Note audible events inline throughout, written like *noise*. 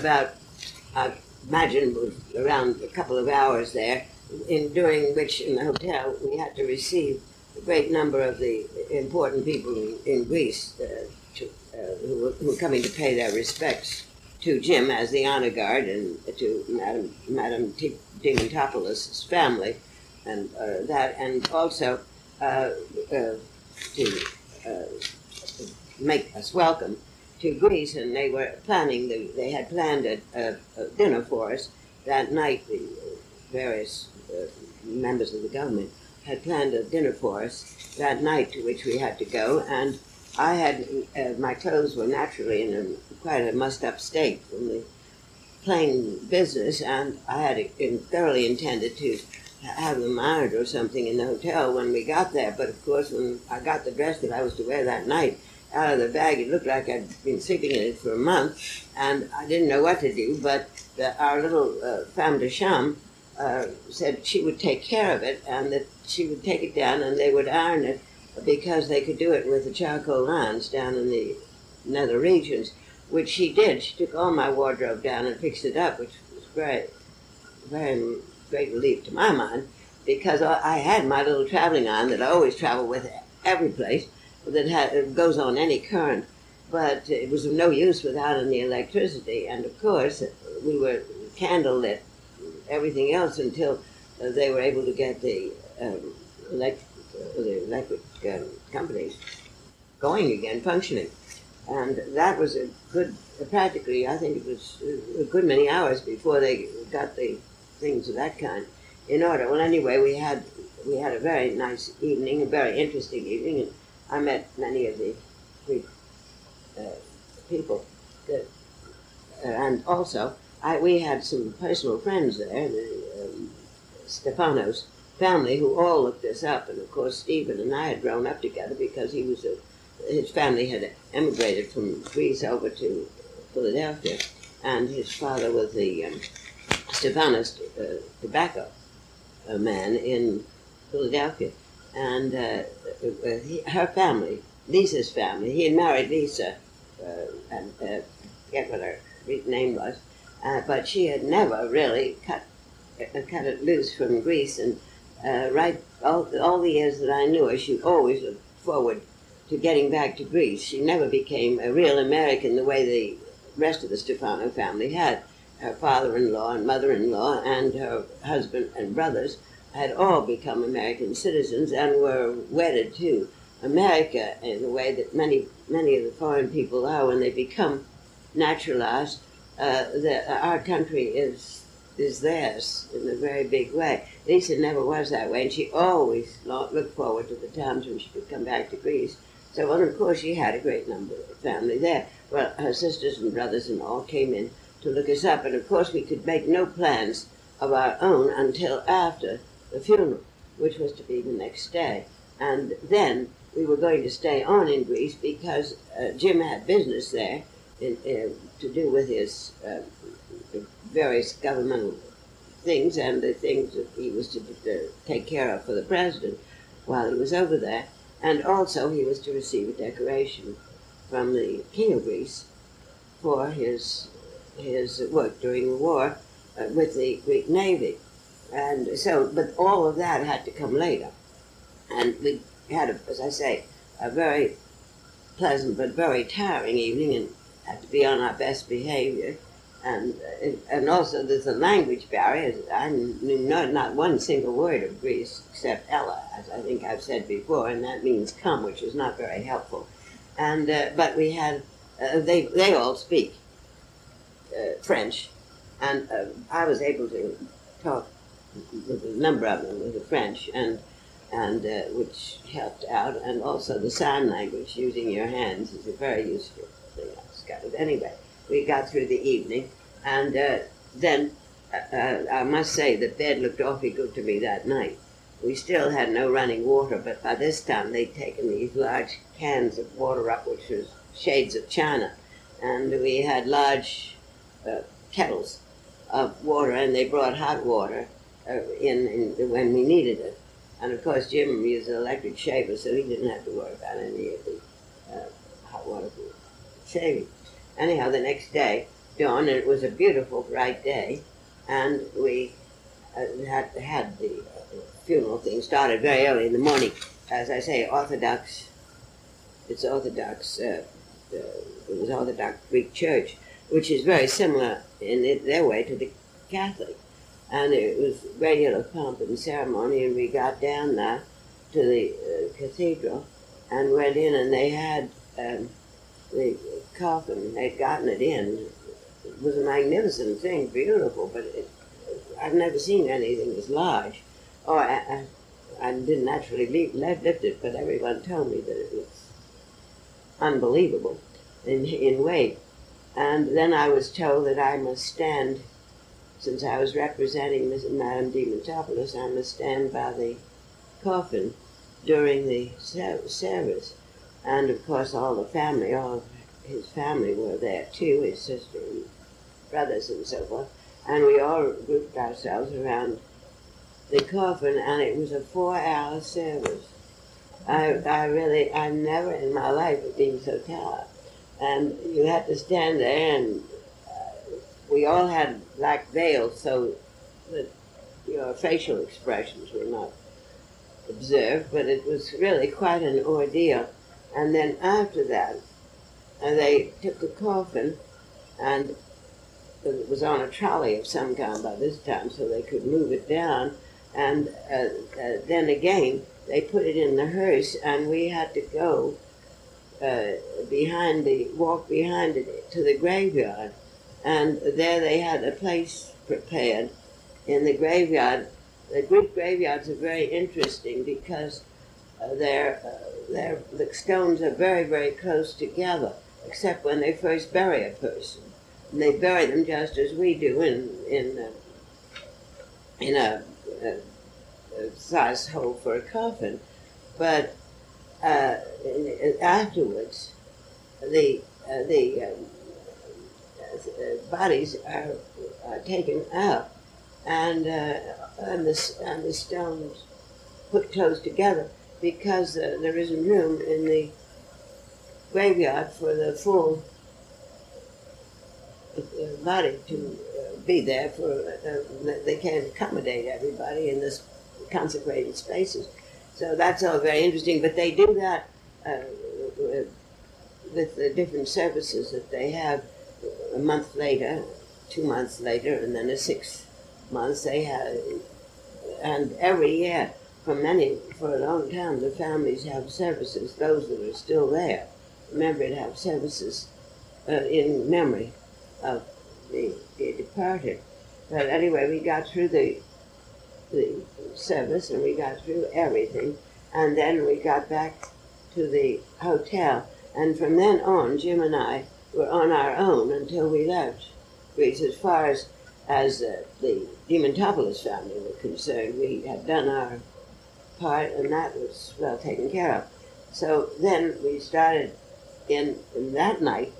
about, I imagine, it was around a couple of hours there, in during which in the hotel we had to receive a great number of the important people in, in Greece uh, to, uh, who, were, who were coming to pay their respects to Jim as the honor guard and to Madam Madam T- family, and uh, that, and also uh, uh, to uh, make us welcome to Greece, and they were planning. The, they had planned a, a, a dinner for us that night. The various uh, members of the government had planned a dinner for us that night, to which we had to go, and I had uh, my clothes were naturally in a, quite a mussed-up state from the plane business, and I had thoroughly intended to have them ironed or something in the hotel when we got there. But of course, when I got the dress that I was to wear that night out of the bag, it looked like I'd been sleeping in it for a month, and I didn't know what to do. But the, our little uh, femme de chambre uh, said she would take care of it, and that she would take it down and they would iron it because they could do it with the charcoal irons down in the nether regions, which she did. She took all my wardrobe down and fixed it up, which was great, very great relief to my mind, because I had my little traveling iron that I always travel with every place that goes on any current, but it was of no use without any electricity. And of course, we were candle lit, everything else until uh, they were able to get the um, uh, the electric um, companies going again, functioning. And that was a good, practically, I think it was a good many hours before they got the things of that kind in order. Well, anyway, we had we had a very nice evening, a very interesting evening, and I met many of the Greek uh, people. That, uh, and also, I, we had some personal friends there, the um, Stefanos family, who all looked us up. And of course, Stephen and I had grown up together because he was a, his family had emigrated from Greece over to Philadelphia, and his father was the um, Stefanos uh, tobacco uh, man in Philadelphia. And uh, uh, he, her family, Lisa's family, he had married Lisa, uh, and uh, forget what her name was, uh, but she had never really cut cut it loose from Greece. And right all, all the years that I knew her, she always looked forward to getting back to Greece. She never became a real American the way the rest of the Stefano family had. Her father-in-law and mother-in-law and her husband and brothers had all become American citizens and were wedded to America in the way that many many of the foreign people are when they become naturalized. Uh, the, our country is is theirs in a very big way. Lisa never was that way, and she always looked forward to the times when she could come back to Greece. So, well, of course, she had a great number of family there. Well, her sisters and brothers and all came in to look us up, and of course, we could make no plans of our own until after the funeral, which was to be the next day. And then we were going to stay on in Greece because uh, Jim had business there in, uh, to do with his uh, various governmental things and the things that he was to uh, take care of for the president while he was over there. And also, he was to receive a decoration from the King of Greece for his his work during the war uh, with the Greek Navy. And so, but all of that had to come later. And we had, a, as I say, a very pleasant but very tiring evening and had to be on our best behavior. And, uh, and also there's a language barrier. I knew not, not one single word of Greece except Ella, as I think I've said before, and that means come, which is not very helpful. And, uh, but we had, uh, they, they all speak uh, French, and uh, I was able to talk a number of them with the French, and and uh, which helped out, and also the sign language using your hands is a very useful thing. I discovered. Anyway, we got through the evening, and uh, then uh, uh, I must say the bed looked awfully good to me that night. We still had no running water, but by this time they'd taken these large cans of water up, which was shades of china, and we had large uh, kettles of water, and they brought hot water uh, in, in when we needed it. And of course, Jim used an electric shaver, so he didn't have to worry about any of the uh, hot water for shaving. Anyhow, the next day, dawn, and it was a beautiful, bright day, and we uh, had had the uh, funeral thing started very early in the morning. As I say, Orthodox. It's Orthodox. Uh, uh, it was Orthodox Greek Church, which is very similar in their way to the Catholic, and it was deal pomp and ceremony. And we got down there to the uh, cathedral and went in, and they had um, the coffin. They'd gotten it in. It was a magnificent thing, beautiful, but it, I've never seen anything as large. Oh, I, I, I didn't actually leave, lift it, but everyone told me that it was unbelievable in, in weight. And then I was told that I must stand, since I was representing Mrs. Madame Diamantopoulos, I must stand by the coffin during the service. And of course, all the family, all his family were there too, his sister and brothers and so forth. And we all grouped ourselves around the coffin, and it was a four hour service. I, I really, I never in my life have been so tired. And you had to stand there, and uh, we all had black veils so that your facial expressions were not observed, but it was really quite an ordeal. And then after that, uh, they took the coffin, and it was on a trolley of some kind by this time, so they could move it down. And uh, uh, then again, they put it in the hearse, and we had to go uh, behind the walk behind it to the graveyard, and there they had a place prepared in the graveyard. The Greek graveyards are very interesting because uh, they're, uh, they're, the stones are very, very close together, except when they first bury a person. And they bury them just as we do in, in, uh, in a, a, a size hole for a coffin. But uh, afterwards, the, uh, the um, bodies are, are taken out and, uh, and, the, and the stones put close together because uh, there isn't room in the graveyard for the full uh, body to uh, be there for uh, they can't accommodate everybody in this consecrated spaces. So that's all very interesting but they do that uh, with the different services that they have a month later two months later and then a six months they have and every year for many, for a long time, the families have services, those that are still there, remember to have services uh, in memory of the, the departed. But anyway, we got through the, the service and we got through everything, and then we got back to the hotel. And from then on, Jim and I were on our own until we left Greece. As far as, as uh, the Diamantopoulos family were concerned, we had done our part, and that was well taken care of. So then we started in, in that night.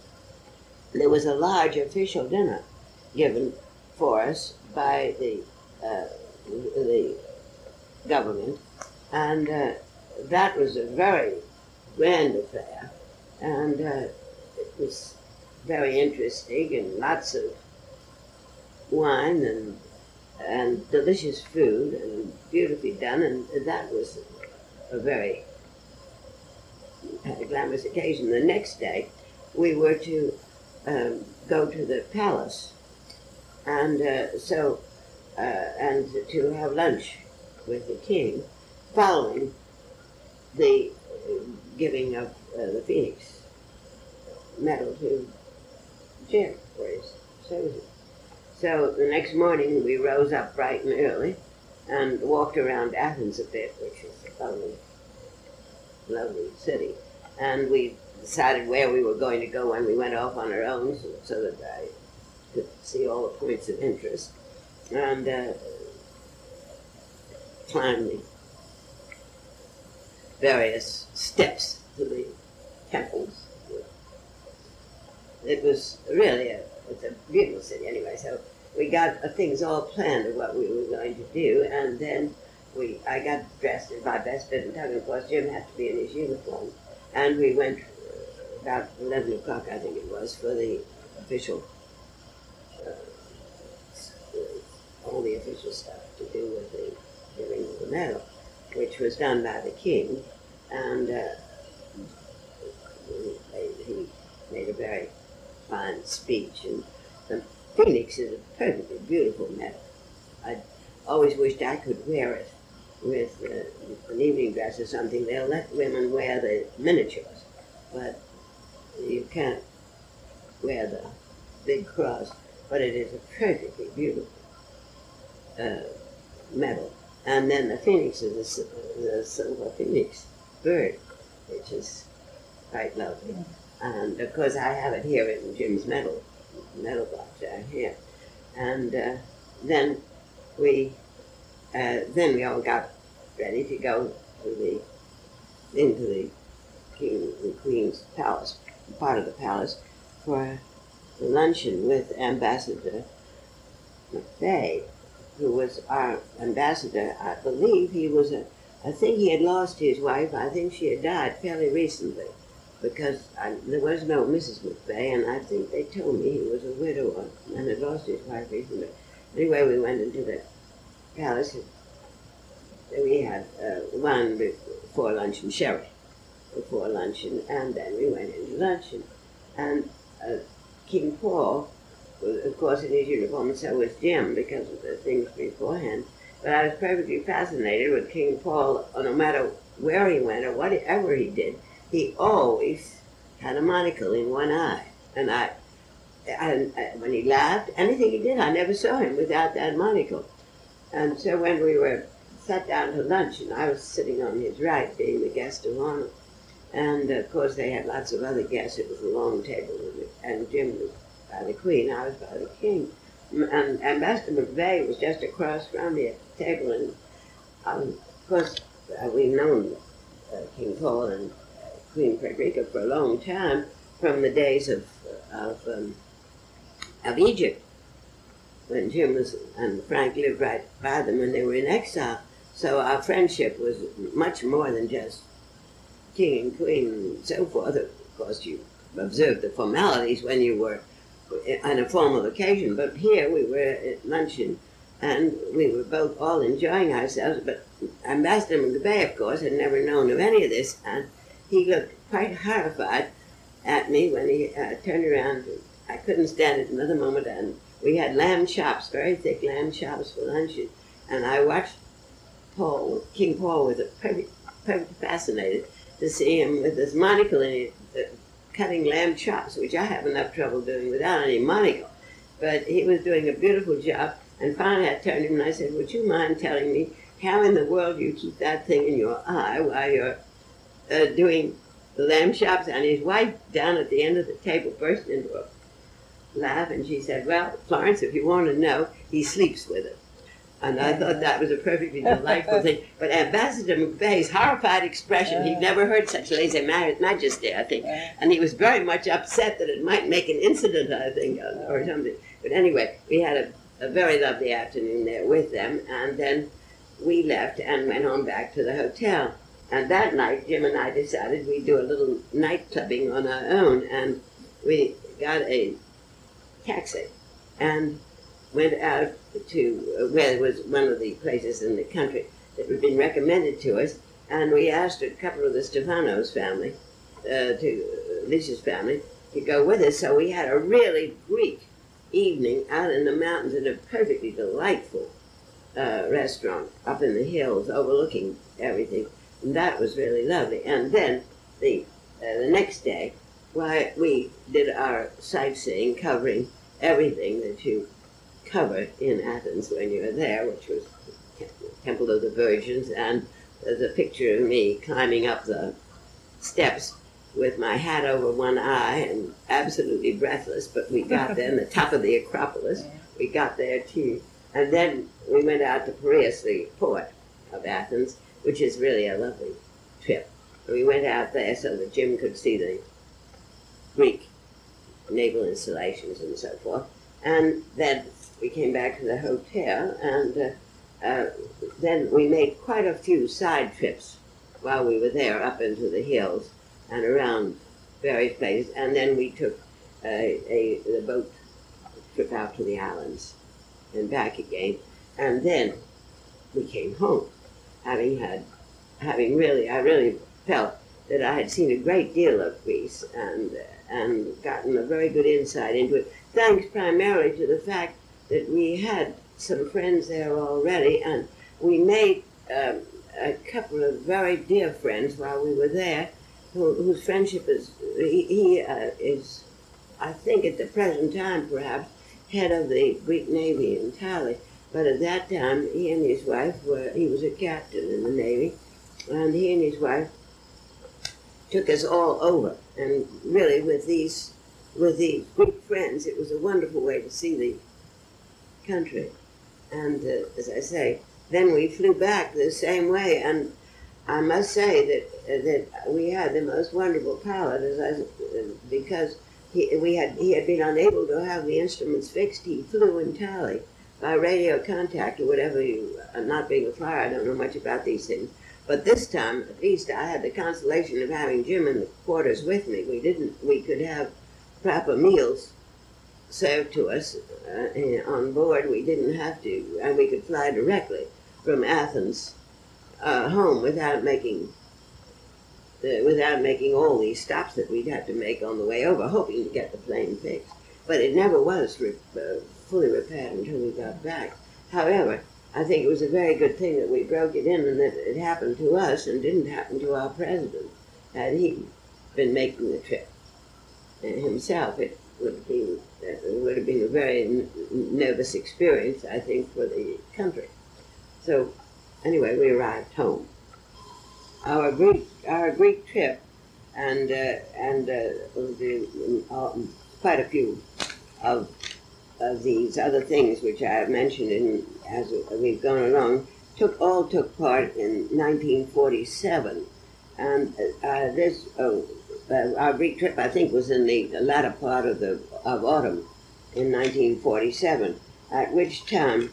There was a large official dinner given for us by the uh, the government, and uh, that was a very grand affair, and uh, it was very interesting and lots of wine and and delicious food and beautifully done, and that was a very glamorous occasion. The next day, we were to um, go to the palace, and uh, so uh, and to have lunch with the king, following the giving of uh, the Phoenix medal to Jim for his services. So the next morning we rose up bright and early and walked around Athens a bit, which is a lovely, lovely city. And we decided where we were going to go when we went off on our own so, so that I could see all the points of interest. And uh, the various steps to the temples. It was really a, it's a beautiful city anyway, so we got uh, things all planned of what we were going to do, and then we I got dressed in my best bit and tuck, of course Jim had to be in his uniform, and we went uh, about eleven o'clock, I think it was, for the official uh, all the official stuff to do with the giving of the medal, which was done by the king, and uh, he made a very fine speech. And the phoenix is a perfectly beautiful medal. I always wished I could wear it with uh, an evening dress or something. They'll let women wear the miniatures, but you can't wear the big cross. But it is a perfectly beautiful uh, medal. And then the phoenix is a, s- the silver phoenix bird, which is quite lovely. And of course, I have it here in Jim's medal, medal box down here. And uh, then we, uh, then we all got ready to go to the into the king and queen's palace, part of the palace, for the luncheon with Ambassador MacVeagh, who was our ambassador. I believe he was a. I think he had lost his wife. I think she had died fairly recently, because I, there was no Mrs. MacVeagh, and I think they told me he was a widower and had lost his wife recently. Anyway, we went into the palace. We had uh, one before luncheon, sherry before luncheon, and then we went into luncheon. And uh, King Paul was, of course, in his uniform, and so was Jim because of the things beforehand. But I was perfectly fascinated with King Paul, no matter where he went or whatever he did, he always had a monocle in one eye. And I, and when he laughed, anything he did, I never saw him without that monocle. And so when we were sat down to lunch, and I was sitting on his right, being the guest of honor, and of course they had lots of other guests. It was a long table, and Jim was by the Queen, I was by the King, and Ambassador MacVeagh was just across from me at the table, and um, of course uh, we've known uh, King Paul and Queen Frederica for a long time, from the days of of um, of Egypt, when Jim was and Frank lived right by them when they were in exile. So our friendship was much more than just king and queen and so forth. Of course, you observed the formalities when you were on a formal occasion, but here we were at luncheon and we were both all enjoying ourselves. But Ambassador MacVeagh, of course, had never known of any of this, and he looked quite horrified at me when he uh, turned around. I couldn't stand it another moment, and we had lamb chops, very thick lamb chops for luncheon, and I watched Paul, King Paul, was perfect, perfect fascinated to see him with his monocle in it, uh, cutting lamb chops, which I have enough trouble doing without any monocle. But he was doing a beautiful job, and finally I turned to him and I said, Would you mind telling me how in the world you keep that thing in your eye while you're uh, doing the lamb chops? And his wife down at the end of the table burst into a laugh, and she said, Well, Florence, if you want to know, he sleeps with it. And I thought that was a perfectly delightful thing. *laughs* But Ambassador MacVeagh's horrified expression, he'd never heard such lese majesty, I think. And he was very much upset that it might make an incident, I think, or something. But anyway, we had a, a very lovely afternoon there with them. And then we left and went on back to the hotel. And that night, Jim and I decided we'd do a little night clubbing on our own. And we got a taxi and went out to where it was one of the places in the country that had been recommended to us, and we asked a couple of the Stefanos family, uh, to Lisa's family, to go with us. So we had a really Greek evening out in the mountains in a perfectly delightful uh, restaurant up in the hills overlooking everything, and that was really lovely. And then the uh, the next day, why we did our sightseeing, covering everything that you cover in Athens when you were there, which was Temple of the Virgins, and there's a picture of me climbing up the steps with my hat over one eye and absolutely breathless. But we got there, in the *laughs* top of the Acropolis. We got there too, and then we went out to Piraeus, the port of Athens, which is really a lovely trip. We went out there so that Jim could see the Greek naval installations and so forth. And then we came back to the hotel, and uh, uh, then we made quite a few side trips while we were there up into the hills and around various places. And then we took a, a the boat trip out to the islands and back again. and then we came home, having had, having really, I really felt that I had seen a great deal of Greece and and gotten a very good insight into it, thanks primarily to the fact that we had some friends there already, and we made um, a couple of very dear friends while we were there, who, whose friendship is he, he uh, is, I think, at the present time perhaps head of the Greek Navy Tali. But at that time, he and his wife were, he was a captain in the Navy, and he and his wife took us all over. And really, with these, with these Greek friends, it was a wonderful way to see the country. And uh, as I say, then we flew back the same way. And I must say that uh, that we had the most wonderful pilot, as I, because he, we had he had been unable to have the instruments fixed. He flew in tally by radio contact or whatever. You, uh, not being a flyer, I don't know much about these things. But this time, at least, I had the consolation of having Jim in the quarters with me. We didn't. We could have proper meals served to us uh, on board. We didn't have to, and we could fly directly from Athens uh, home without making the, without making all these stops that we'd have to make on the way over, hoping to get the plane fixed. But it never was re- uh, fully repaired until we got back. However, I think it was a very good thing that we broke it in and that it happened to us and didn't happen to our president. Had he been making the trip himself, it would have been it would have been a very nervous experience, I think, for the country. So, anyway, we arrived home. Our Greek our Greek trip, and uh, and uh, the, uh, quite a few of of these other things which I have mentioned in, as we've gone along took all took part in 1947, and uh, this uh, uh, our Greek trip I think was in the latter part of the of autumn in 1947, at which time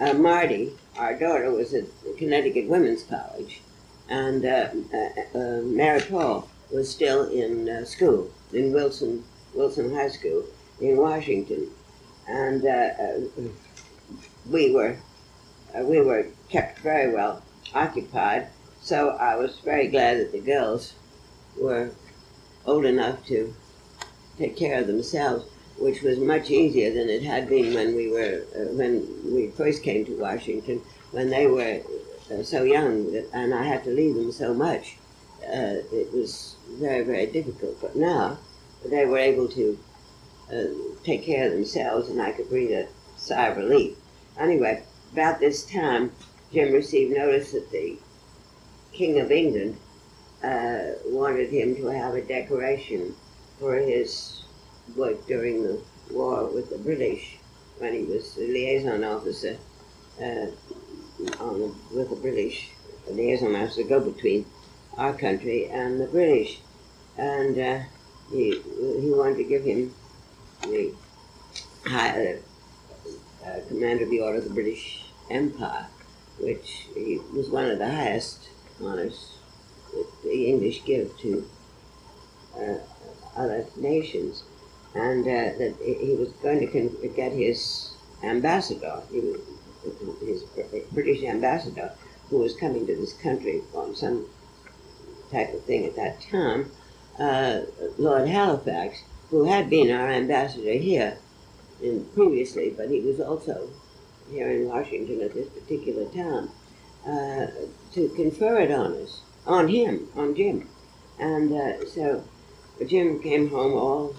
uh, Marty, our daughter, was at Connecticut Women's College, and uh, uh, uh Mary Paul was still in school in Wilson Wilson High School in Washington and uh, uh, we were uh, we were kept very well occupied. So I was very glad that the girls were old enough to take care of themselves, which was much easier than it had been when we were uh, when we first came to Washington, when they were uh, so young, that, and I had to leave them so much. Uh, it was very very difficult. But now they were able to uh, take care of themselves, and I could breathe a sigh of relief. Anyway, about this time, Jim received notice that the King of England uh, wanted him to have a decoration for his work during the war with the British when he was a liaison officer uh, on, with the British, a liaison officer go between our country and the British. And uh, he, he wanted to give him the high, uh, commander of the Order of the British Empire, which was one of the highest honors that the English give to uh, other nations, and uh, that he was going to get his ambassador, was, his British ambassador, who was coming to this country on some type of thing at that time, uh, Lord Halifax, who had been our ambassador here in, previously, but he was also here in Washington at this particular time, uh, to confer it on us, on him, on Jim. And uh, so Jim came home all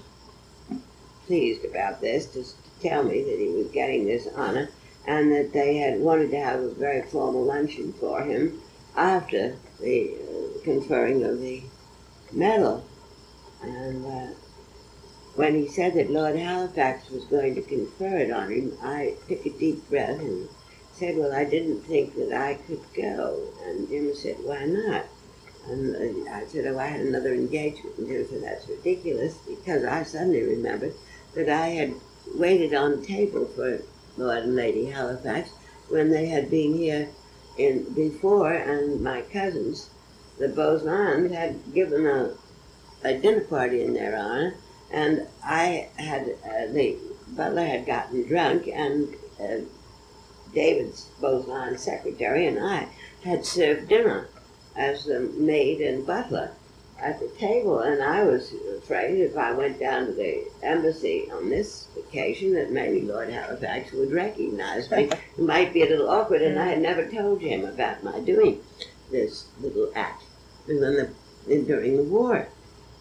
pleased about this to tell me that he was getting this honor and that they had wanted to have a very formal luncheon for him after the uh, conferring of the medal. And uh, when he said that Lord Halifax was going to confer it on him, I took a deep breath and said, Well, I didn't think that I could go. And Jim said, Why not? And uh, I said, Oh, I had another engagement. And Jim said, That's ridiculous because I suddenly remembered that I had waited on table for Lord and Lady Halifax when they had been here in before, and my cousins, the Beauxlands, had given a, a dinner party in their honor and I had uh, the butler had gotten drunk and uh, David's Bozeman secretary and I had served dinner as the maid and butler at the table, and I was afraid if I went down to the embassy on this occasion that maybe Lord Halifax would recognize me. *laughs* it might be a little awkward, and I had never told him about my doing this little act and then the, during the war.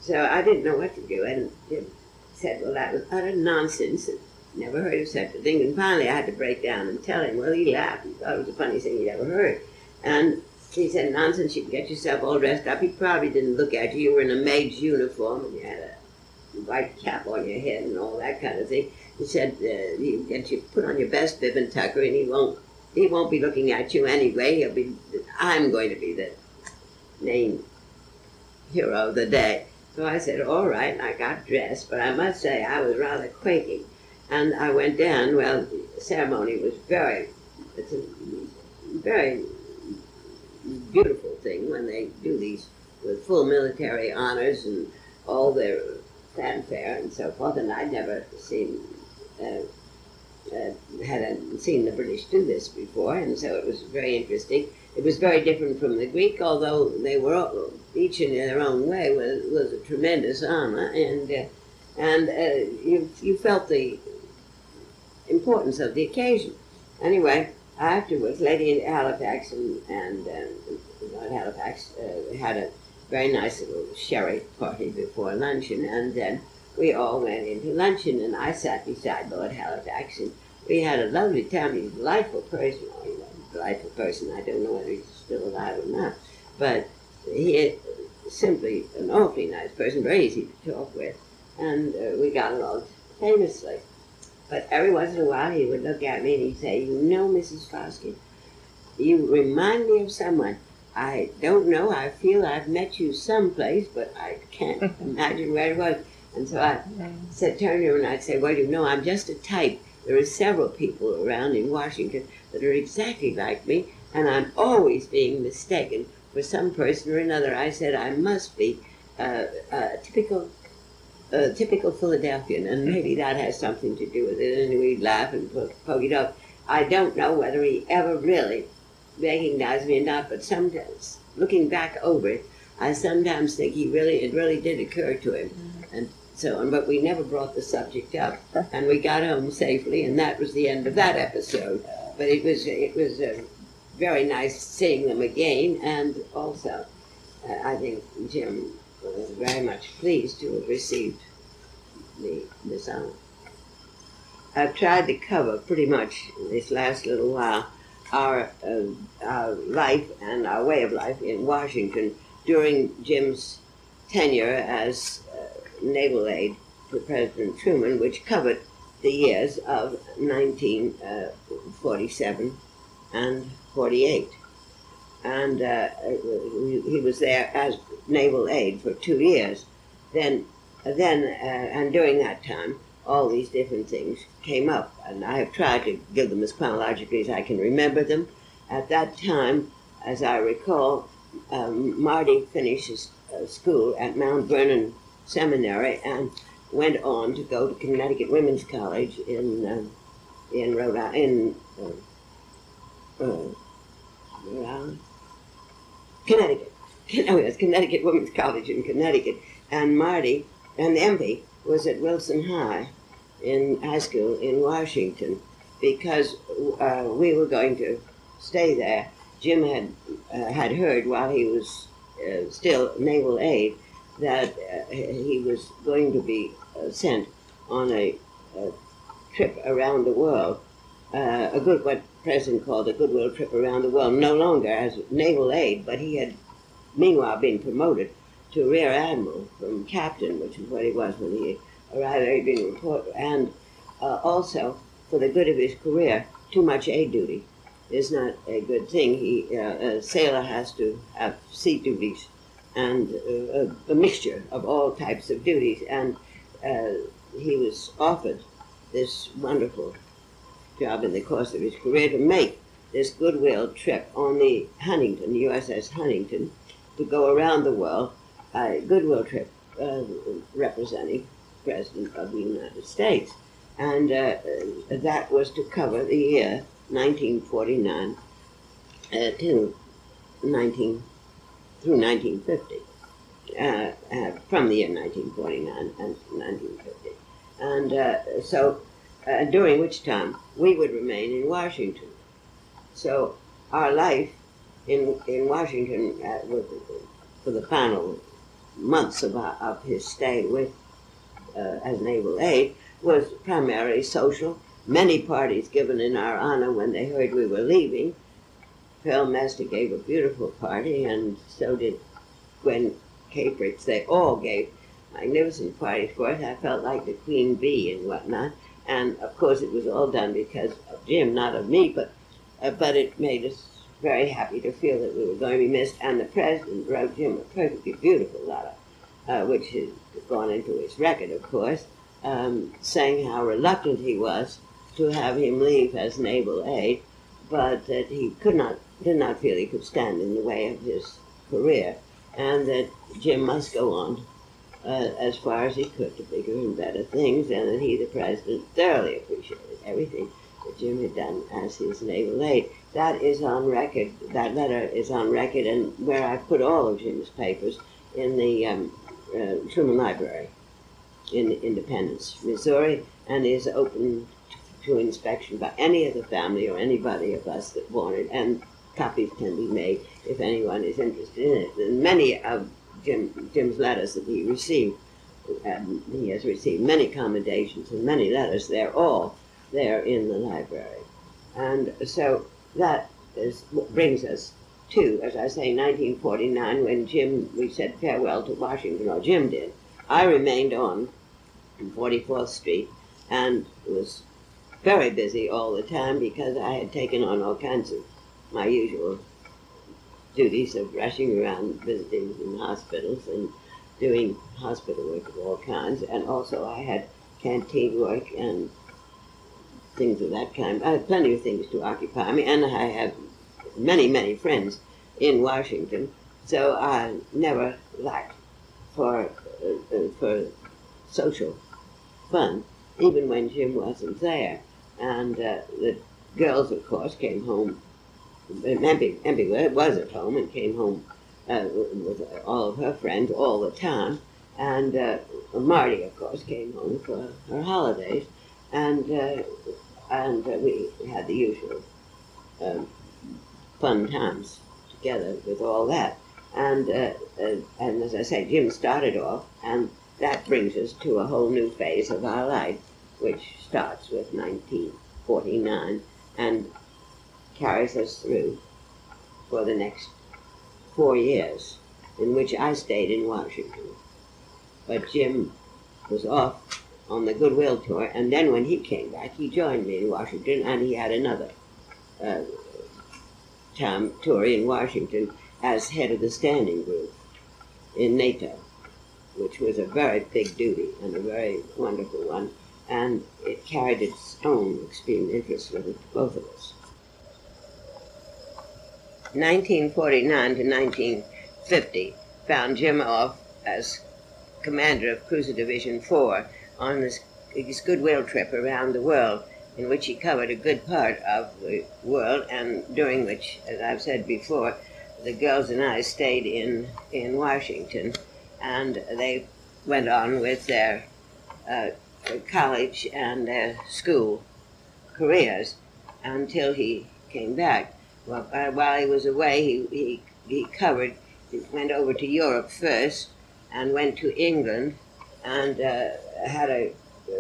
So I didn't know what to do, and Jim said, "Well, that was utter nonsense." And never heard of such a thing. And finally, I had to break down and tell him. Well, he laughed. He thought it was the funniest thing he'd ever heard. And he said, nonsense, you can get yourself all dressed up. He probably didn't look at you. You were in a maid's uniform and you had a white cap on your head and all that kind of thing. He said, uh, you get you put on your best bib and tucker and he won't, he won't be looking at you anyway. He'll be, I'm going to be the main hero of the day. So I said, all right, and I got dressed, but I must say I was rather quaking. And I went down, well, the ceremony was very, it's a very beautiful thing when they do these with full military honors and all their fanfare and so forth. And I'd never seen uh, uh, hadn't seen the British do this before, and so it was very interesting. It was very different from the Greek, although they were all, each in their own way was, was a tremendous honor, and uh, and uh, you you felt the importance of the occasion. Anyway, afterwards, Lady Halifax and, and Lord Halifax uh, had a very nice little sherry party before luncheon, and then we all went into luncheon, and I sat beside Lord Halifax, and we had a lovely time. He's a delightful person. Oh, he's delightful person. I don't know whether he's still alive or not, but he is simply an awfully nice person, very easy to talk with, and uh, we got along famously. But every once in a while he would look at me and he'd say, You know, Mrs. Foskett, you remind me of someone. I don't know. I feel I've met you someplace, but I can't *laughs* imagine where it was. And so I said, turn to her and I'd say, Well, you know, I'm just a type. There are several people around in Washington that are exactly like me, and I'm always being mistaken for some person or another. I said, I must be uh, a typical a typical Philadelphian, and maybe that has something to do with it. And we'd laugh and poke, poke it up. I don't know whether he ever really recognized me or not, but sometimes, looking back over it, I sometimes think he really, it really did occur to him. Mm-hmm. And so on, but we never brought the subject up. And we got home safely, and that was the end of that episode. But it was, it was uh, very nice seeing them again, and also, uh, I think Jim was very much pleased to have received the, this honor. I've tried to cover pretty much this last little while our, uh, our life and our way of life in Washington during Jim's tenure as uh, naval aide to President Truman, which covered the years of 1947 uh, and 48 and uh, he was there as naval aide for two years. Then, then, uh, and during that time, all these different things came up, and I have tried to give them as chronologically as I can remember them. At that time, as I recall, um, Marty finished his uh, school at Mount Vernon Seminary and went on to go to Connecticut Women's College in uh, in Rhode Island. In, uh, uh, Rhode Island. Connecticut. *laughs* Oh, it was Connecticut Women's College in Connecticut. And Marty and Empey was at Wilson High in high school in Washington because uh, we were going to stay there. Jim had uh, had heard while he was uh, still naval aide that uh, he was going to be sent on a, a, trip around the world, uh, a good what President called a goodwill trip around the world, no longer as naval aide, but he had meanwhile been promoted to rear admiral from captain, which is what he was when he arrived there. He'd been and uh, also for the good of his career, too much aid duty is not a good thing. He, uh, a sailor has to have sea duties and uh, a, a, mixture of all types of duties, and uh, he was offered this wonderful job in the course of his career to make this goodwill trip on the Huntington, USS Huntington, to go around the world, a goodwill trip uh, representing President of the United States. And uh, that was to cover the year 1949 uh, to 19 through 1950, uh, uh, from the year 1949 and 1950, and uh, so uh, during which time we would remain in Washington. So our life in in Washington uh, for the final months of, our, of his stay with as naval aide was primarily social. Many parties given in our honor when they heard we were leaving. Perle Mesta gave a beautiful party, and so did Gwen Cafritz. They all gave magnificent parties for us. I felt like the queen bee and whatnot. And of course, it was all done because of Jim, not of me. But uh, but it made us very happy to feel that we were going to be missed. And the president wrote Jim a perfectly beautiful letter, uh, which has gone into his record, of course, um, saying how reluctant he was to have him leave as naval aide, but that he could not, did not feel he could stand in the way of his career, and that Jim must go on uh, as far as he could to bigger and better things, and that he, the president, thoroughly appreciated everything that Jim had done as his naval aide. That is on record. That letter is on record, and where I put all of Jim's papers in the um, uh, Truman Library in Independence, Missouri, and is open to inspection by any of the family or anybody of us that want it, and copies can be made if anyone is interested in it. And many of Jim, Jim's letters that he received, um, he has received many commendations and many letters. They're all there in the library. And so that is what brings us to, as I say, 1949, when Jim, we said farewell to Washington, or Jim did. I remained on 44th Street and was very busy all the time because I had taken on all kinds of my usual duties of rushing around visiting in hospitals and doing hospital work of all kinds. And also I had canteen work and things of that kind. I had plenty of things to occupy me, and I have many, many friends in Washington, so I never lacked for uh, uh, for social fun, even when Jim wasn't there. And uh, the girls, of course, came home. Empty was at home and came home uh, with all of her friends all the time. And uh, Marty, of course, came home for her holidays. And uh, and uh, we had the usual um, fun times together with all that. And, uh, uh, and as I say, Jim started off, and that brings us to a whole new phase of our life, which starts with 1949 and carries us through for the next four years, in which I stayed in Washington. But Jim was off on the Goodwill tour, and then when he came back, he joined me in Washington, and he had another uh, time tour in Washington as head of the standing group in NATO, which was a very big duty and a very wonderful one, and it carried its own extreme interest it, both of us. 1949 to 1950 found Jim off as commander of Cruiser Division 4 on this, this goodwill trip around the world, in which he covered a good part of the world, and during which, as I've said before, the girls and I stayed in, in Washington, and they went on with their uh, college and their school careers until he came back. Well, uh, while he was away, he, he, he covered, he went over to Europe first and went to England and uh, had a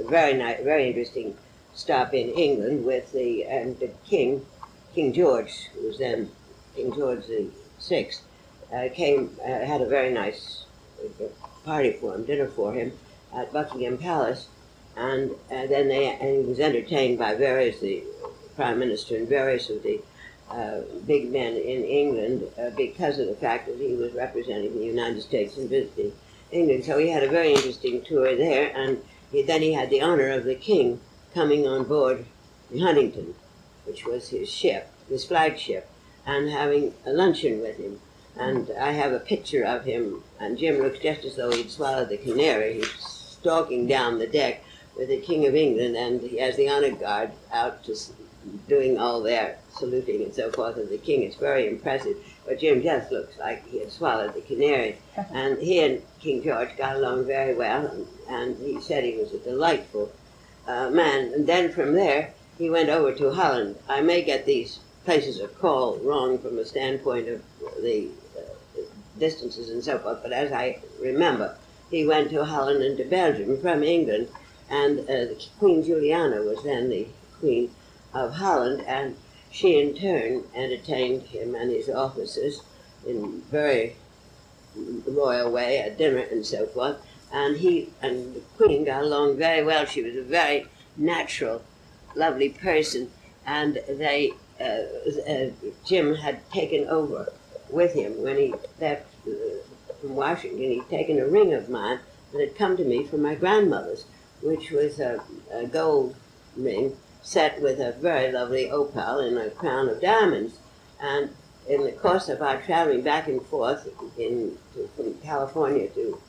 very nice, very interesting stop in England with the and the King, King George, who was then King George the Sixth, uh, came uh, had a very nice uh, party for him, dinner for him at Buckingham Palace, and uh, then they and he was entertained by various the prime minister and various of the uh, big men in England uh, because of the fact that he was representing the United States and visiting England. So he had a very interesting tour there, and he, then he had the honor of the king coming on board the Huntington, which was his ship, his flagship, and having a luncheon with him. And I have a picture of him, and Jim looks just as though he'd swallowed the canary. He's stalking down the deck with the King of England, and he has the honor guard out just doing all their saluting and so forth of the king. It's very impressive. But Jim just looks like he had swallowed the canary. *laughs* and he and King George got along very well, and, and he said he was a delightful uh, man. And then from there, he went over to Holland. I may get these places of call wrong from a standpoint of the uh, distances and so forth, but as I remember, he went to Holland and to Belgium from England, and uh, Queen Juliana was then the Queen of Holland, and she in turn entertained him and his officers in very royal way at dinner and so forth. And he and the Queen got along very well. She was a very natural, lovely person, and they uh, uh, Jim had taken over with him when he left uh, from Washington. He'd taken a ring of mine that had come to me from my grandmother's, which was a, a gold ring set with a very lovely opal and a crown of diamonds. And in the course of our traveling back and forth in, to, from California to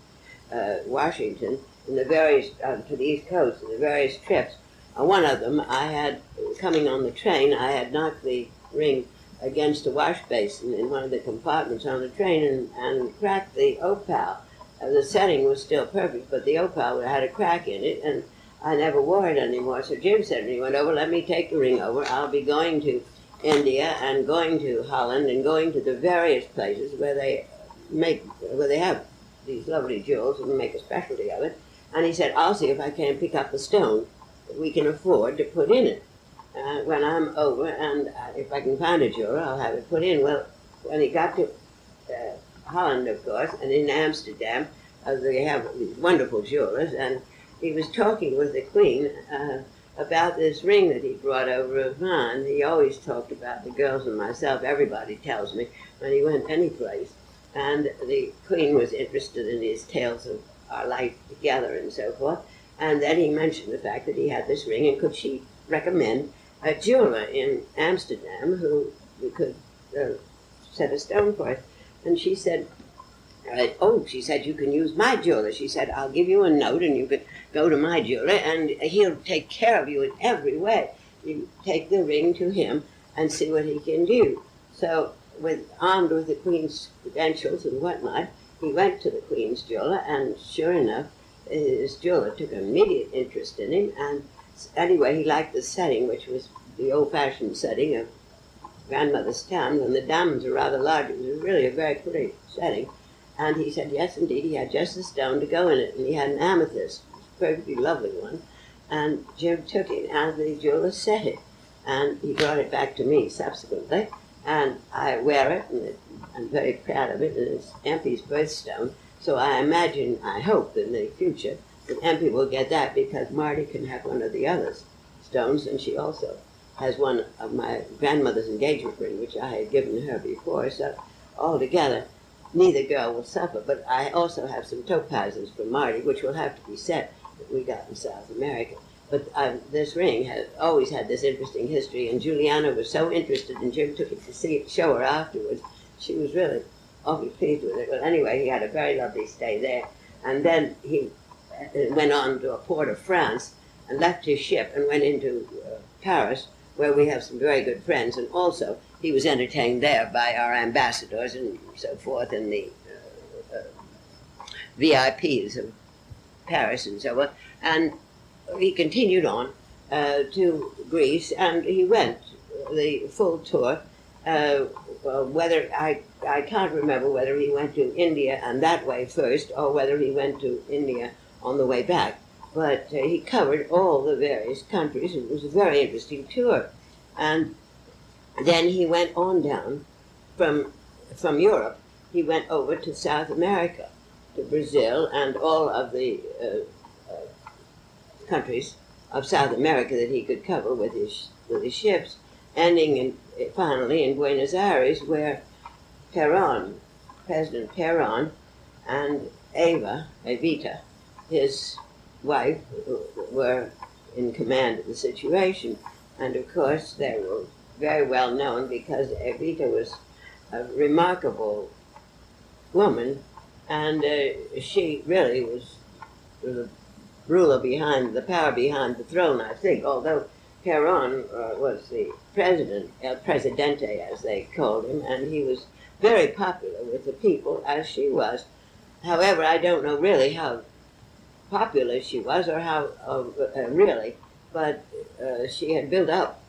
uh, Washington, in the various uh, to the East Coast, in the various trips, uh, one of them I had coming on the train, I had knocked the ring against a wash basin in one of the compartments on the train and, and cracked the opal. Uh, the setting was still perfect, but the opal had a crack in it, and I never wore it anymore. So Jim said to me, went over, let me take the ring over. I'll be going to India and going to Holland and going to the various places where they make, where they have these lovely jewels and make a specialty of it. And he said, I'll see if I can pick up a stone that we can afford to put in it. Uh, when I'm over, and uh, if I can find a jewel, I'll have it put in. Well, when he got to uh, Holland, of course, and in Amsterdam, uh, they have these wonderful jewelers, and he was talking with the Queen uh, about this ring that he brought over of mine. He always talked about the girls and myself, everybody tells me, when he went any place. And the Queen was interested in his tales of our life together and so forth. And then he mentioned the fact that he had this ring, and could she recommend a jeweler in Amsterdam who could uh, set a stone for us? And she said, uh, oh, she said, you can use my jeweler. She said, I'll give you a note and you can go to my jeweler and he'll take care of you in every way. You take the ring to him and see what he can do. So, with armed with the Queen's credentials and whatnot, he went to the Queen's jeweler and sure enough, his jeweler took immediate interest in him and anyway, he liked the setting, which was the old-fashioned setting of grandmother's town, and the diamonds were rather large. It was really a very pretty setting. And he said, yes, indeed, he had just the stone to go in it, and he had an amethyst, perfectly lovely one. And Jim took it, and the jeweler set it, and he brought it back to me subsequently, and I wear it, and it, I'm very proud of it, and it's Empy's birthstone. So I imagine, I hope in the future that Empy will get that because Marty can have one of the other stones, and she also has one of my grandmother's engagement ring, which I had given her before. So altogether, neither girl will suffer. But I also have some topazes for Marty, which will have to be set we got in South America. But um, this ring has always had this interesting history, and Juliana was so interested, and Jim took it to see it, show her afterwards. She was really awfully pleased with it. But anyway, he had a very lovely stay there, and then he uh, went on to a port of France and left his ship and went into uh, Paris, where we have some very good friends, and also he was entertained there by our ambassadors and so forth, and the uh, uh, VIPs of Paris and so on. And he continued on uh, to Greece, and he went the full tour. Uh, whether I I can't remember whether he went to India and that way first, or whether he went to India on the way back. But uh, he covered all the various countries. It was a very interesting tour, and then he went on down from, from Europe. He went over to South America, to Brazil, and all of the uh, uh, countries of South America that he could cover with his, with his ships, ending in, finally in Buenos Aires, where Perón, President Perón, and Eva, Evita, his wife, were in command of the situation. And of course, they were very well known because Evita was a remarkable woman, and uh, she really was the ruler behind the power behind the throne. I think, although Peron uh, was the president, El Presidente as they called him, and he was very popular with the people, as she was. However, I don't know really how popular she was or how uh, uh, really, but uh, she had built up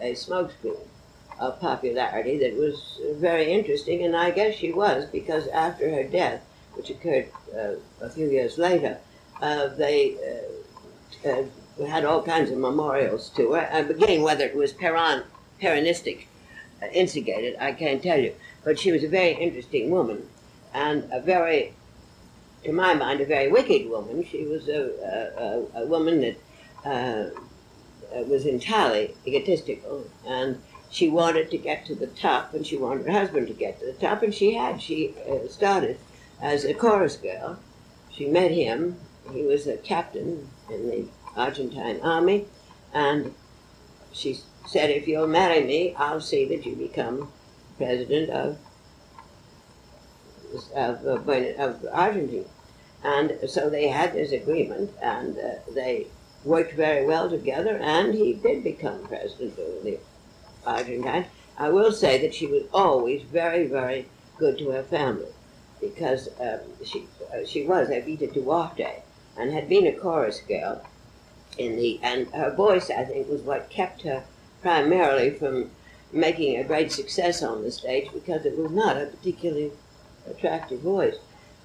a smokescreen of popularity that was very interesting, and I guess she was because after her death, which occurred uh, a few years later, uh, they uh, uh, had all kinds of memorials to her. Again, whether it was Peron, Peronistic uh, instigated, I can't tell you. But she was a very interesting woman and a very, to my mind, a very wicked woman. She was a, a, a woman that was entirely egotistical and she wanted to get to the top and she wanted her husband to get to the top and she had she uh, started as a chorus girl she met him. He was a captain in the argentine army and she said if you'll marry me i'll see that you become president of of, of, argentina. And so they had this agreement and uh, they worked very well together and he did become president of the Argentine, I will say that she was always very, very good to her family because um, she uh, she was Evita Duarte and had been a chorus girl in the and her voice I think was what kept her primarily from making a great success on the stage because it was not a particularly attractive voice.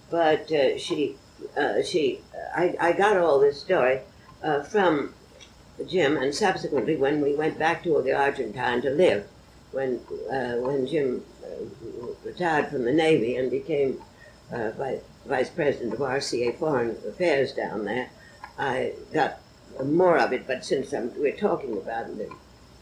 But uh, she uh, she I, I got all this story uh, from Jim, and subsequently when we went back to the Argentine to live, when uh, when Jim uh, retired from the Navy and became uh, vice, vice president of RCA Foreign Affairs down there, I got more of it. But since I'm, we're talking about the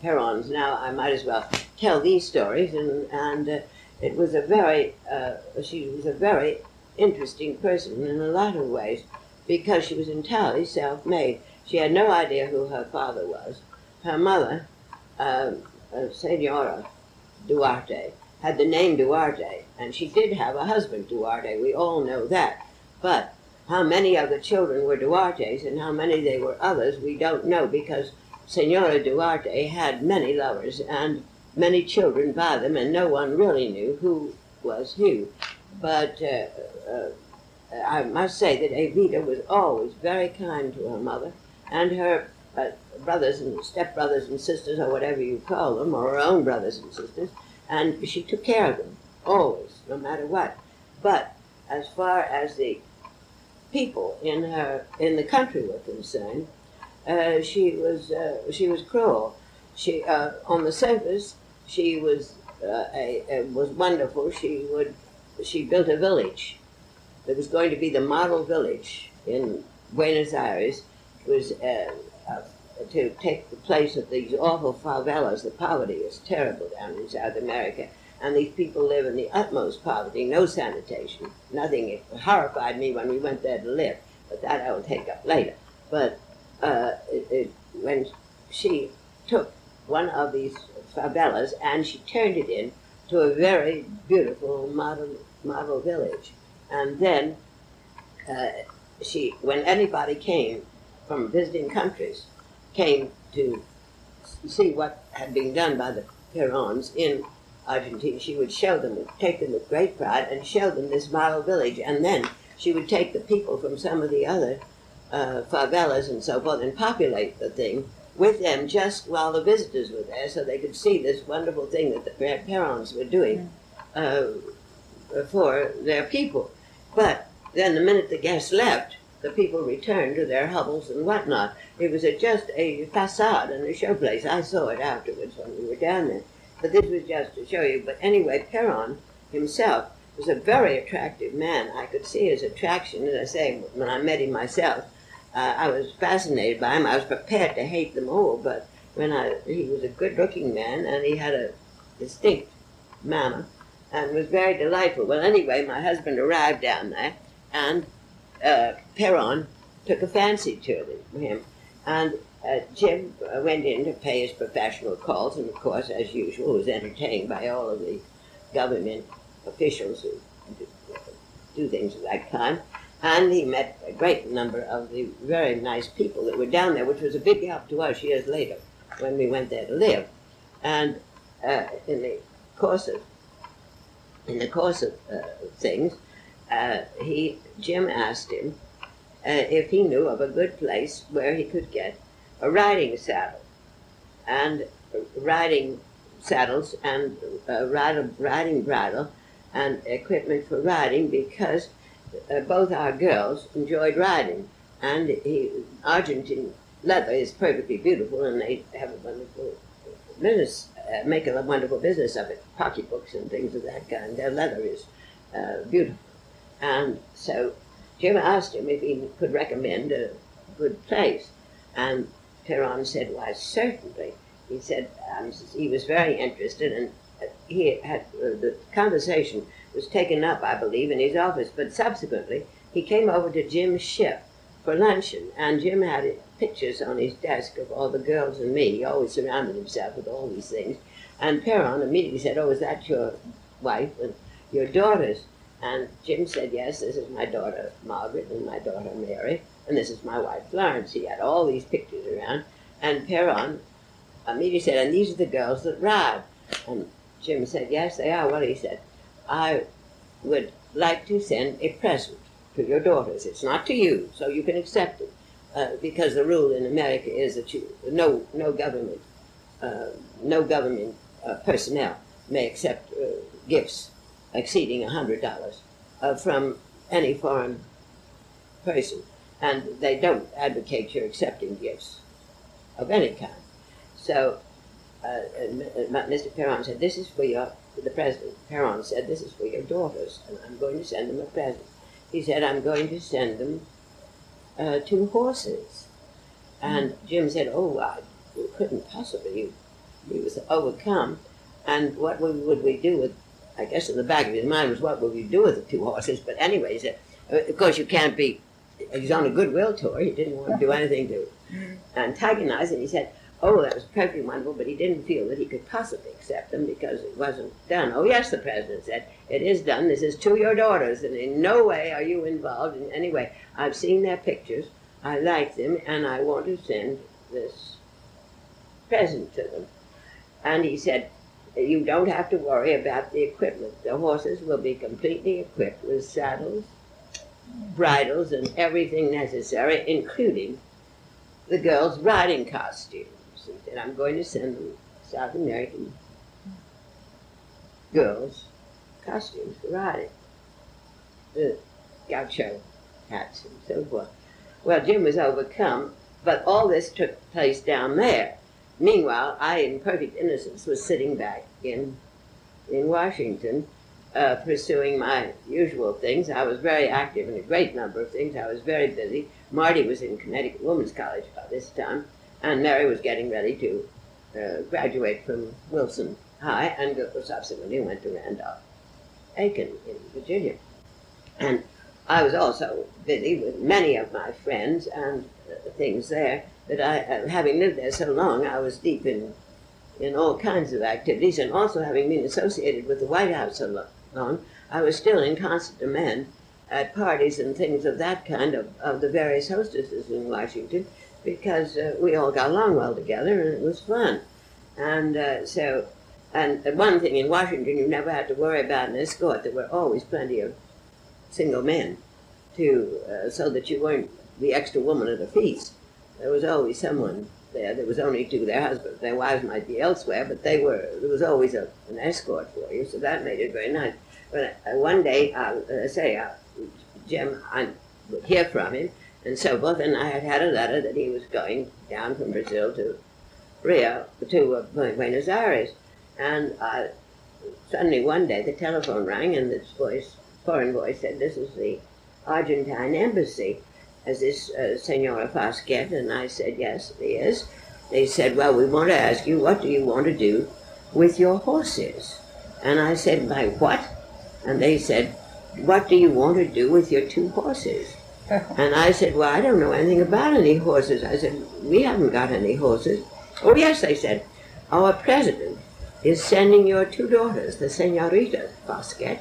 Perons now, I might as well tell these stories. And and uh, it was a very uh, she was a very interesting person in a lot of ways because she was entirely self-made she had no idea who her father was. Her mother, uh, Senora Duarte, had the name Duarte, and she did have a husband, Duarte. We all know that. But how many of the children were Duartes and how many they were others, we don't know because Senora Duarte had many lovers and many children by them, and no one really knew who was who. But uh, uh, I must say that Evita was always very kind to her mother and her uh, brothers and stepbrothers and sisters, or whatever you call them, or her own brothers and sisters, and she took care of them always, no matter what. But as far as the people in her in the country were concerned, uh, she was uh, she was cruel. She uh, on the surface she was uh, a, a, was wonderful. She would she built a village. that was going to be the model village in Buenos Aires, was uh, uh, to take the place of these awful favelas. The poverty is terrible down in South America, and these people live in the utmost poverty, no sanitation, nothing. It horrified me when we went there to live, but that I will take up later. But uh, it, it, when she took one of these favelas and she turned it in to a very beautiful model model village, and then uh, she, when anybody came from visiting countries came to see what had been done by the Perons in Argentina, she would show them, take them with great pride, and show them this model village. And then she would take the people from some of the other uh, favelas and so forth and populate the thing with them just while the visitors were there so they could see this wonderful thing that the Perons were doing uh, for their people. But then the minute the guests left, the people returned to their hovels and whatnot. It was a, just a facade and a showplace. I saw it afterwards when we were down there. But this was just to show you. But anyway, Peron himself was a very attractive man. I could see his attraction, as I say, when I met him myself. Uh, I was fascinated by him. I was prepared to hate them all, but when I, he was a good-looking man and he had a distinct manner and was very delightful. Well, anyway, my husband arrived down there, and uh, Peron took a fancy to him, and uh, Jim went in to pay his professional calls, and of course, as usual, was entertained by all of the government officials who do things at that time. And he met a great number of the very nice people that were down there, which was a big help to us years later. when we went there to live. And uh, in the course of in the course of uh, things, uh, he Jim asked him uh, if he knew of a good place where he could get a riding saddle and riding saddles and uh, riding, riding bridle and equipment for riding because uh, both our girls enjoyed riding and he, Argentine leather is perfectly beautiful and they have a wonderful business, uh, make a wonderful business of it, pocketbooks and things of that kind. Their leather is uh, beautiful. And so Jim asked him if he could recommend a good place. And Peron said, Why, certainly. He said um, he was very interested, and he had uh, the conversation was taken up, I believe, in his office. But subsequently, he came over to Jim's ship for luncheon, and Jim had pictures on his desk of all the girls and me. He always surrounded himself with all these things. And Peron immediately said, "Oh, is that your wife and your daughters?" And Jim said, Yes, this is my daughter Margaret and my daughter Mary, and this is my wife Florence. He had all these pictures around. And Peron immediately said, And these are the girls that ride. And Jim said, Yes, they are. Well, he said, I would like to send a present to your daughters. It's not to you, so you can accept it. Uh, because the rule in America is that you, no, no government, uh, no government uh, personnel may accept uh, gifts exceeding $100 uh, from any foreign person. And they don't advocate your accepting gifts of any kind. So uh, Mr. Peron said, this is for your, the president, Peron said, this is for your daughters, and I'm going to send them a present. He said, I'm going to send them uh, two horses. And Jim said, oh, I couldn't possibly. He was overcome. And what would we do with I guess in the back of his mind was, what will we do with the two horses? But anyways, uh, of course you can't be, he's on a goodwill tour. He didn't want to do anything to antagonize, and he said, oh, that was perfectly wonderful, but he didn't feel that he could possibly accept them because it wasn't done. Oh, yes, the president said, it is done. This is to your daughters, and in no way are you involved in any way. I've seen their pictures. I like them, and I want to send this present to them. And he said, you don't have to worry about the equipment. The horses will be completely equipped with saddles, bridles, and everything necessary, including the girls' riding costumes. And I'm going to send them South American girls' costumes for riding. The gaucho hats and so forth. Well, Jim was overcome, but all this took place down there. Meanwhile, I, in perfect innocence, was sitting back in, in Washington, uh, pursuing my usual things. I was very active in a great number of things. I was very busy. Marty was in Connecticut Women's College by this time, and Mary was getting ready to uh, graduate from Wilson High and subsequently went to Randolph Macon in Virginia. And I was also busy with many of my friends and uh, things there that I, having lived there so long, I was deep in, in all kinds of activities, and also having been associated with the White House so long, I was still in constant demand at parties and things of that kind of, of the various hostesses in Washington, because uh, we all got along well together and it was fun. And uh, so, and one thing in Washington, you never had to worry about an escort. There were always plenty of single men, to uh, so that you weren't the extra woman at a feast there was always someone there. There was only two. Their husbands, their wives might be elsewhere, but they were. There was always a, an escort for you, so that made it very nice. But uh, one day, uh, say, uh, Jim, I would hear from him, and so forth. And I had had a letter that he was going down from Brazil to Rio to uh, Buenos Aires, and uh, suddenly one day the telephone rang, and this voice, foreign voice, said, "This is the Argentine embassy." Is this uh, Senora Foskett? And I said, yes, it is. They said, well, we want to ask you, what do you want to do with your horses? And I said, my what? And they said, what do you want to do with your two horses? *laughs* and I said, well, I don't know anything about any horses. I said, we haven't got any horses. Oh, yes, they said, our president is sending your two daughters, the Senorita Foskett,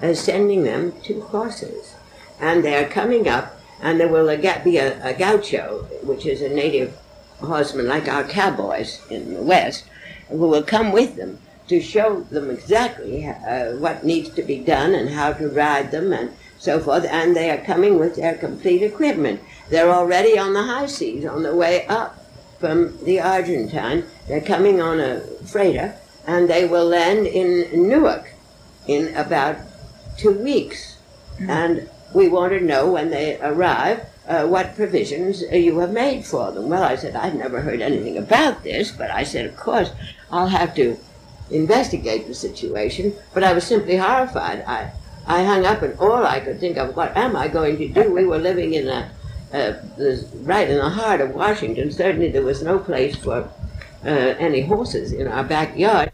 is sending them two horses. And they're coming up and there will be a, a gaucho, which is a native horseman like our cowboys in the West, who will come with them to show them exactly uh, what needs to be done and how to ride them and so forth. And they are coming with their complete equipment. They're already on the high seas on the way up from the Argentine. They're coming on a freighter and they will land in Newark in about two weeks. And we want to know when they arrive uh, what provisions uh, you have made for them. Well, I said, I've never heard anything about this, but I said, of course, I'll have to investigate the situation. But I was simply horrified. I, I hung up, and all I could think of, what am I going to do? We were living in a, uh, this, right in the heart of Washington. Certainly, there was no place for uh, any horses in our backyard.